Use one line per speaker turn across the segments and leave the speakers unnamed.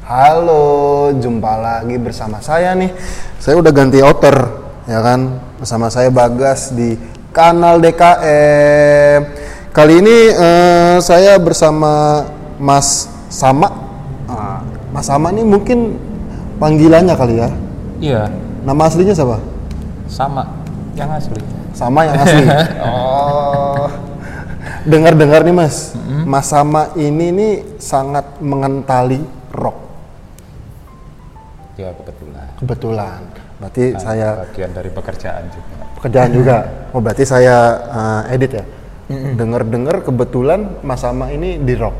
Halo, jumpa lagi bersama saya nih. Saya udah ganti outer, ya kan? Bersama saya Bagas di kanal DKM. Kali ini eh, saya bersama Mas Sama. Ah, Mas Sama nih mungkin panggilannya kali ya.
Iya,
Nama aslinya siapa?
sama yang asli.
Sama yang asli. oh. Dengar-dengar nih Mas, Mas Sama ini nih sangat mengentali rock.
Ya kebetulan.
Kebetulan. Berarti saya
Bagian dari pekerjaan juga.
pekerjaan juga. Oh berarti saya uh, edit ya. Dengar-dengar kebetulan Mas Sama ini di rock.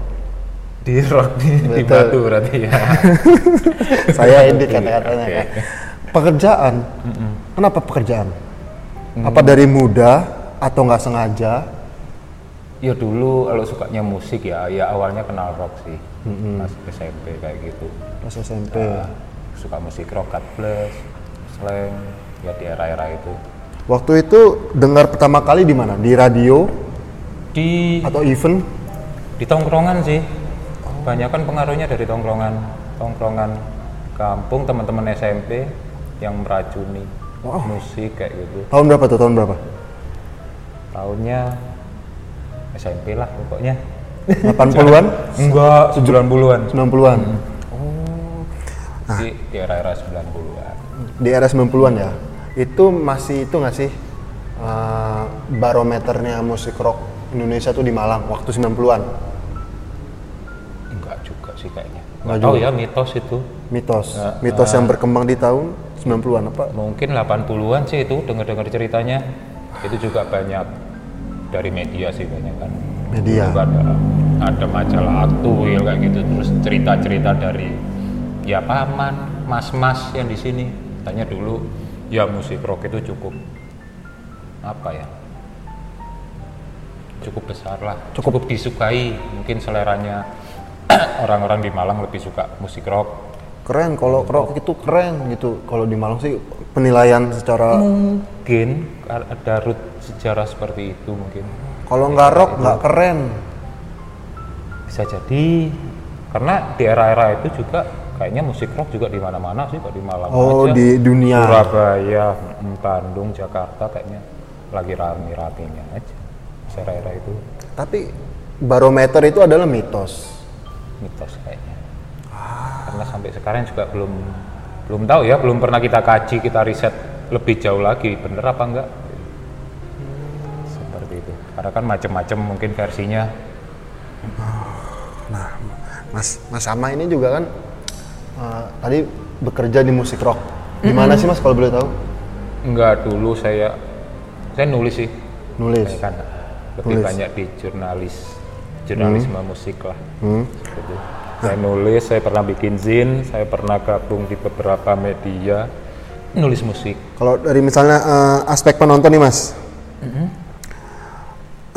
Di rock di, di batu berarti ya.
saya edit kata-katanya
Oke.
kan. Pekerjaan. Kenapa pekerjaan? Apa dari muda atau nggak sengaja?
ya dulu kalau sukanya musik ya, ya awalnya kenal rock sih. Pas SMP kayak gitu.
Pas SMP.
Nah, suka musik rock, cut blues, slang, ya di era-era itu.
Waktu itu dengar pertama kali di mana? Di radio
Di
atau event?
di tongkrongan sih. Banyak kan pengaruhnya dari tongkrongan, tongkrongan kampung teman-teman SMP yang meracuni
Wow.
musik kayak gitu.
Tahun berapa tuh? Tahun berapa?
tahunnya SMP lah pokoknya
80-an?
enggak 90-an
90-an?
di, di era-era 90-an
Di era 90-an ya? Itu masih itu nggak sih uh, barometernya musik rock Indonesia tuh di Malang waktu 90-an?
enggak juga sih kayaknya
Enggak
tahu ya mitos itu.
Mitos.
Ya,
Mitos yang berkembang di tahun 90-an apa?
mungkin 80-an sih itu dengar-dengar ceritanya. Itu juga banyak dari media sih banyak kan.
Media.
Dulu ada, ada majalah aktuil kayak gitu. Terus cerita-cerita dari ya paman mas-mas yang di sini. Tanya dulu ya musik rock itu cukup apa ya? Cukup besar lah. Cukup, disukai. Mungkin seleranya orang-orang di Malang lebih suka musik rock
Keren kalau rock itu keren gitu. Kalau di Malang sih penilaian secara
mungkin ada root sejarah seperti itu mungkin
kalau nggak rock nggak keren.
bisa jadi karena di era-era itu juga kayaknya musik rock juga di mana-mana sih kok di Malang
Oh,
aja.
di dunia.
Surabaya, mm, Bandung, Jakarta kayaknya lagi rame-ramenya aja era-era itu
Tapi barometer itu adalah mitos.
Mitos kayaknya. Karena sampai sekarang juga belum belum tahu ya belum pernah kita kaji kita riset lebih jauh lagi bener apa enggak? Seperti itu. Karena kan macam-macam mungkin versinya.
Nah, Mas Mas Sama ini juga kan uh, tadi bekerja di musik rock. Di mana sih Mas kalau boleh tahu?
enggak dulu saya saya nulis sih.
Nulis.
Saya kan lebih
Nulis.
banyak di jurnalis jurnalisme musik lah
Hmm.
Seperti saya nulis saya pernah bikin zin saya pernah gabung di beberapa media nulis musik
Kalau dari misalnya uh, aspek penonton nih Mas,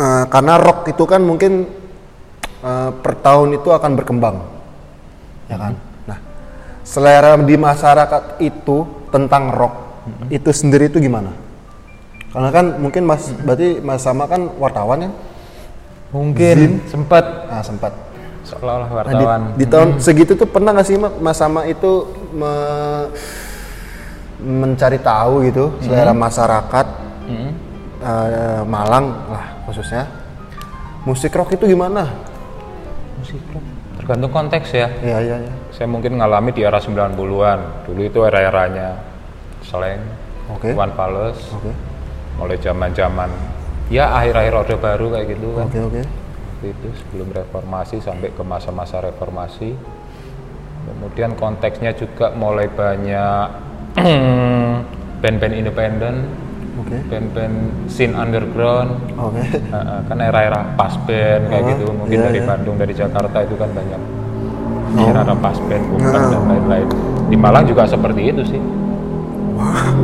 Uh, karena rock itu kan mungkin uh, per tahun itu akan berkembang, ya kan? Nah, selera di masyarakat itu tentang rock itu sendiri itu gimana? Karena kan mungkin Mas, berarti Mas sama kan wartawan ya?
Mungkin sempat
Nah, sempat.
seolah-olah
Nah, di,
wartawan
di tahun segitu tuh pernah nggak sih Ma- Mas sama itu me- mencari tahu gitu selera masyarakat
Mm-mm.
eh, Malang lah khususnya musik rock itu gimana?
musik rock tergantung konteks ya
Iya iya iya.
saya mungkin ngalami di era 90-an dulu itu era-eranya slang
Oke.
One Palace
Oke
mulai zaman-zaman ya akhir-akhir orde baru kayak gitu kan.
Oke oke.
Waktu itu sebelum reformasi sampai ke masa-masa reformasi. Kemudian konteksnya juga mulai banyak band-band independen
Oke.
band-band scene underground.
Oke.
Heeh, kan era-era pas band kayak gitu. Mungkin
iya,
dari
iya.
Bandung dari Jakarta itu kan banyak. Era-era pas band bukan dan lain-lain. Di Malang juga seperti itu sih.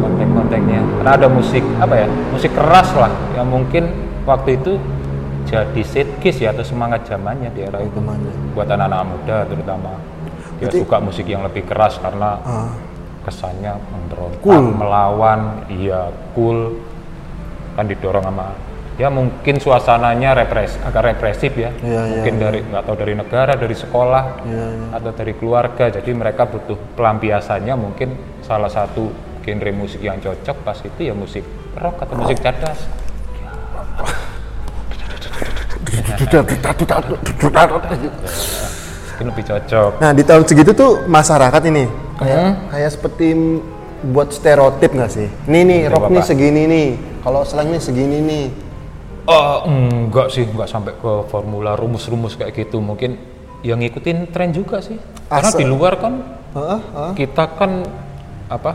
Konten-kontennya karena ada musik apa ya musik keras lah yang mungkin waktu itu jadi setkiss ya atau semangat zamannya di era itu. Buat anak-anak muda terutama. Dia
Berarti-
suka musik yang lebih keras karena
Ah,
kesannya memberontak
Cool.
melawan iya cool. Kan didorong sama ya mungkin suasananya repres agak represif ya.
Iya,
mungkin dari nggak tahu dari negara dari sekolah
Iya,
atau dari keluarga. Jadi mereka butuh pelampiasannya mungkin salah satu genre musik yang cocok pas itu ya musik rock atau musik cadas mungkin lebih cocok
Nah di tahun segitu tuh masyarakat ini kayak kayak seperti buat stereotip nggak sih? Nih nih rock nih segini nih, kalau slang nih segini nih.
Oh, enggak sih, enggak sampai ke formula rumus-rumus kayak gitu. Mungkin yang ngikutin tren juga sih. Karena
Asal-
di luar kan
Heeh, heeh.
kita kan apa?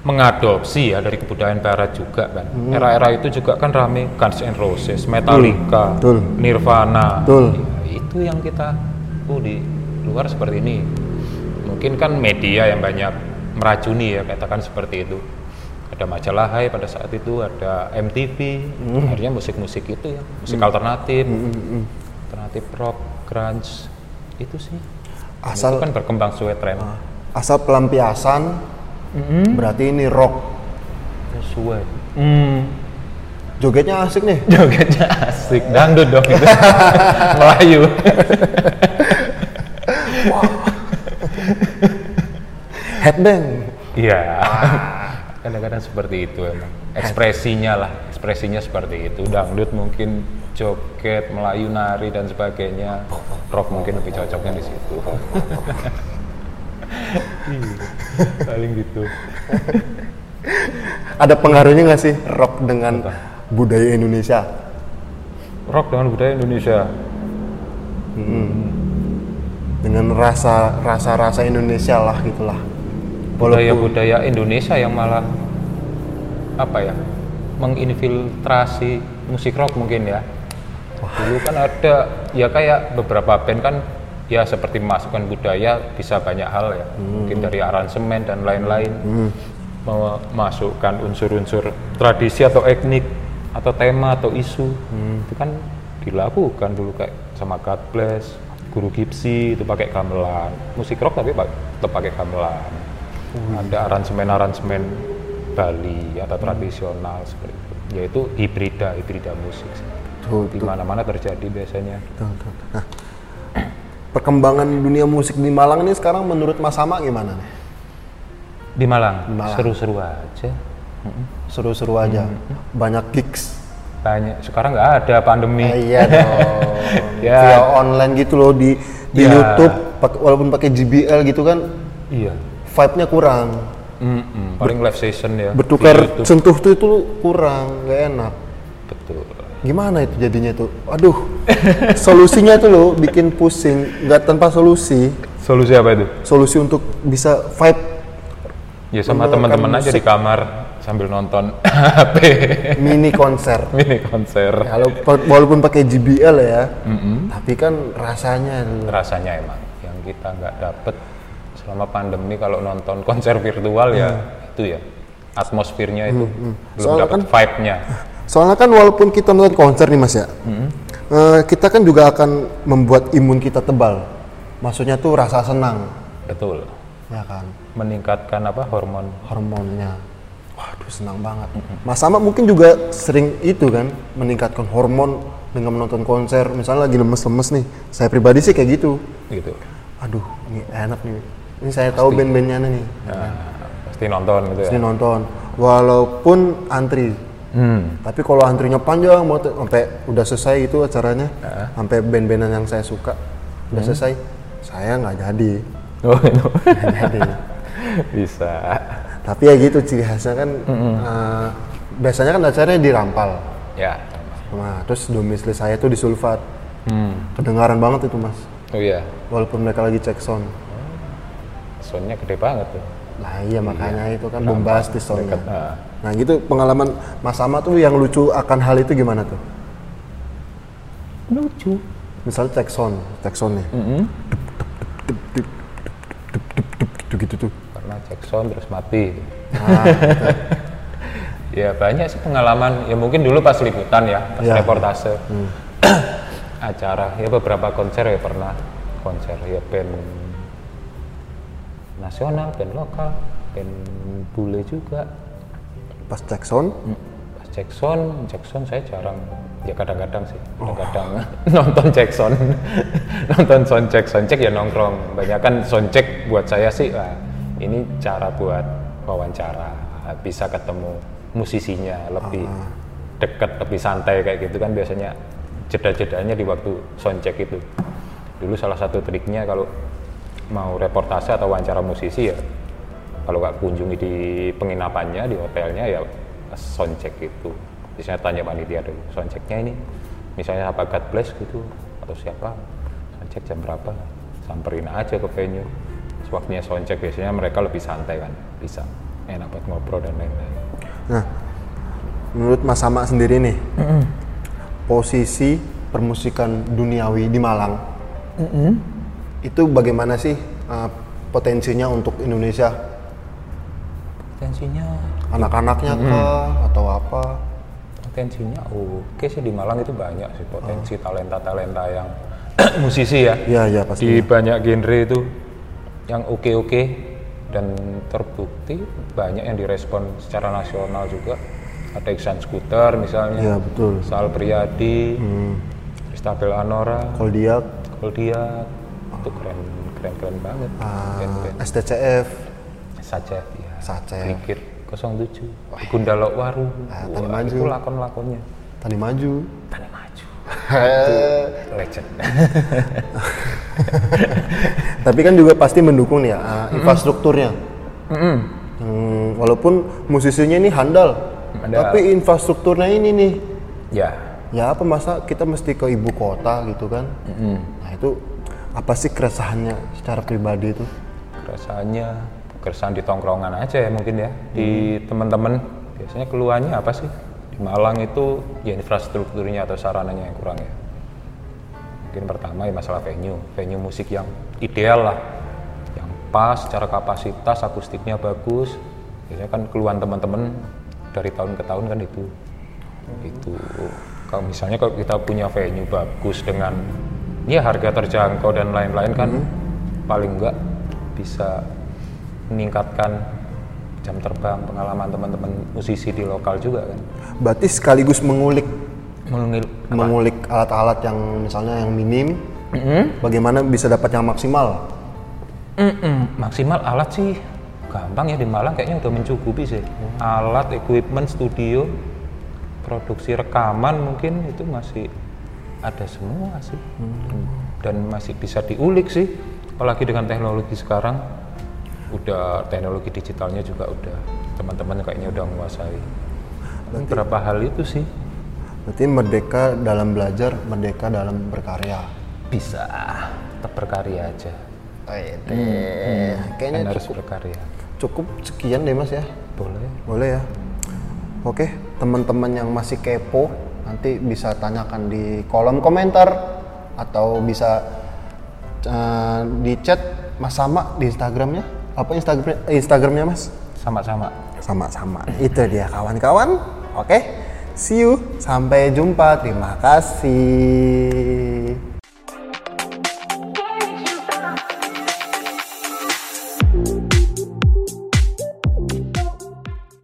Mengadopsi ya dari kebudayaan barat juga kan. Era-era itu juga kan rame Guns N' Roses, Metallica,
Betul.
Nirvana.
Betul.
Ya, itu yang kita oh di luar seperti ini. Mungkin kan media yang banyak meracuni ya katakan seperti itu. Ada majalah Hai pada saat itu, ada MTV, akhirnya musik-musik itu ya, musik alternatif, alternatif rock, grunge, itu sih.
Asal-
itu kan berkembang sesuai tren.
Asal pelampiasan, berarti ini rock.
Sesuai. Hmm.
Jogetnya asik nih.
Jogetnya asik, dangdut dong itu. Melayu.
Headbang.
Iya. Kadang-kadang seperti itu emang. Ekspresinya lah, ekspresinya seperti itu. Dangdut mungkin joget, Melayu nari dan sebagainya. Rock mungkin lebih cocoknya di situ. Iya, Paling gitu.
Ada pengaruhnya nggak sih rock dengan budaya Indonesia?
Rock dengan budaya Indonesia.
Dengan rasa rasa rasa Indonesia lah gitulah.
budaya-budaya Indonesia yang malah apa ya menginfiltrasi musik rock mungkin ya dulu kan ada ya kayak beberapa band kan ya seperti memasukkan budaya bisa banyak hal ya. Mungkin dari aransemen dan lain-lain. Memasukkan unsur-unsur tradisi atau etnik atau tema atau isu. Itu kan dilakukan dulu kayak sama God Bless Guru Gipsy itu pakai gamelan. Musik rock tapi tetap pakai gamelan. Ada aransemen-aransemen Bali atau tradisional seperti itu. Yaitu hibrida hibrida musik.
Tuh,
di mana-mana terjadi biasanya.
Betul, betul, betul. Nah, perkembangan dunia musik di Malang ini sekarang menurut Mas Sama gimana nih?
di Malang, seru-seru aja
Seru-seru aja. Banyak gigs.
banyak sekarang nggak ada pandemi
Eh, iya dong.
Ya.
Via online gitu loh di di
Ya.
YouTube walaupun pakai JBL gitu kan
iya
vibe-nya kurang.
Mm-mm, paling live session ya
Bertukar sentuh tuh itu kurang, nggak enak.
betul
Gimana itu jadinya tuh? Aduh. solusinya tuh loh bikin pusing, nggak tanpa solusi.
solusi apa itu?
Solusi untuk bisa vibe.
Ya sama teman-teman aja di kamar sambil nonton HP
mini konser.
mini konser.
Kalau pa- walaupun pakai JBL ya, tapi kan rasanya
rasanya emang yang kita nggak dapet. Selama pandemi kalau nonton konser virtual ya itu ya atmosfernya itu belum
Soalnya
dapat vibe-nya
Soalnya kan walaupun kita nonton konser nih mas ya, eh, kita kan juga akan membuat imun kita tebal. Maksudnya tuh rasa senang,
betul
ya kan,
meningkatkan apa hormon
hormonnya. Waduh senang banget. Mas Sama mungkin juga sering itu kan, meningkatkan hormon dengan menonton konser. Misalnya lagi lemes-lemes nih, saya pribadi sih kayak gitu.
gitu
Aduh, ini enak nih. Ini saya tahu band-bandnya nih.
Nah, pasti nonton gitu ya
Ini nonton, walaupun antri.
Hmm.
Tapi kalau antrinya panjang banget sampai udah selesai itu acaranya, sampai band-bandan yang saya suka udah selesai, saya nggak jadi.
oh
Nggak jadi.
bisa
Tapi ya gitu ciri khasnya kan, eh, biasanya kan acaranya di Rampal.
ya
Nah, terus domisili saya tuh di Sulfat.
hmm.
Kedengaran banget itu mas,
oh iya
walaupun mereka lagi cek sound.
soundnya gede banget tuh
Nah iya makanya itu kan bombastis soundnya.
dekat nah.
Nah gitu pengalaman Mas Sama tuh yang lucu akan hal itu gimana tuh?
lucu
Misalnya cek sound, cek soundnya. Gitu gitu tuh.
karena cek sound terus mati
Nah,
ya banyak sih pengalaman ya mungkin dulu pas liputan ya pas
Ya.
reportase acara ya beberapa konser ya pernah konser ya band nasional band lokal band bule juga.
Pas cek sound,
pas Jackson, Jackson saya jarang. Ya kadang-kadang sih, kadang-kadang nonton Jackson, nonton soundcheck, soundcheck ya nongkrong. Banyak kan soundcheck buat saya sih, wah, ini cara buat wawancara, bisa ketemu musisinya lebih dekat, lebih santai kayak gitu kan biasanya. Jeda-jedanya di waktu soundcheck itu. Dulu salah satu triknya kalau mau reportase atau wawancara musisi ya kalau nggak kunjungi di penginapannya di hotelnya ya soundcheck itu. Biasanya tanya panitia dulu soundchecknya ini misalnya apa God Bless gitu atau siapa soundcheck jam berapa samperin aja ke venue. Terus waktunya soundcheck biasanya mereka lebih santai kan bisa enak buat ngobrol dan lain-lain.
Nah, menurut Mas Sama sendiri nih, posisi permusikan duniawi di Malang, itu bagaimana sih uh, potensinya untuk Indonesia?
potensinya
Anak-anaknya kah atau apa?
potensinya oke sih di Malang itu banyak sih potensi talenta-talenta yang musisi ya
Iya, iya pasti.
di banyak genre itu yang oke-oke dan terbukti banyak yang direspon secara nasional juga ada Iksan Scooter misalnya
Iya betul.
Sal Priadi
Hmm.
Istabel Anora
Kalau dia
Koldia itu keren keren keren banget.
Uh,
band-band
STCF,
saja ya
Sacef.
Krikit 07 Gundala Waru.
Ah,
Wah,
Tani Maju.
itu lakon-lakonnya.
Tadi maju.
Tani Maju
Eh,
legend.
Tapi kan juga pasti mendukung nih ya uh, infrastrukturnya. Hmm, walaupun musisinya ini handal,
Handal.
tapi infrastrukturnya ini nih.
Ya.
Ya apa masa kita mesti ke ibu kota gitu kan? Nah itu apa sih keresahannya secara pribadi itu?
Rasanya keresahan di tongkrongan aja ya mungkin ya. Di teman-teman biasanya keluhannya apa sih? Di Malang itu ya infrastrukturnya atau sarananya yang kurang ya. Mungkin pertama ya masalah venue venue musik yang ideal lah. Yang pas secara kapasitas akustiknya bagus. Biasanya kan keluhan teman-teman dari tahun ke tahun kan itu. Itu. Kalau misalnya kalau kita punya venue bagus dengan ya harga terjangkau dan lain-lain kan paling enggak bisa meningkatkan jam terbang pengalaman teman-teman musisi di lokal juga kan.
Berarti sekaligus mengulik.
Mengil,
mengulik alat-alat yang misalnya yang minim bagaimana bisa dapat yang maksimal?
Mm-mm, maksimal alat sih gampang ya di Malang kayaknya udah mencukupi sih. Alat equipment studio produksi rekaman mungkin itu masih ada semua sih. Dan masih bisa diulik sih. Apalagi dengan teknologi sekarang udah teknologi digitalnya juga udah teman-teman kayaknya udah menguasai. Beberapa hal itu sih?
Berarti merdeka dalam belajar merdeka dalam berkarya.
Bisa tetap berkarya aja.
Kayaknya
kan harus
cukup,
berkarya.
cukup sekian deh mas ya.
Boleh.
Boleh ya. Oke teman-teman yang masih kepo nanti bisa tanyakan di kolom komentar atau bisa eh, di chat mas sama di instagramnya. Apa instagram instagramnya mas?
Sama-sama
sama-sama itu dia kawan-kawan. Oke. See you. Sampai jumpa. Terima kasih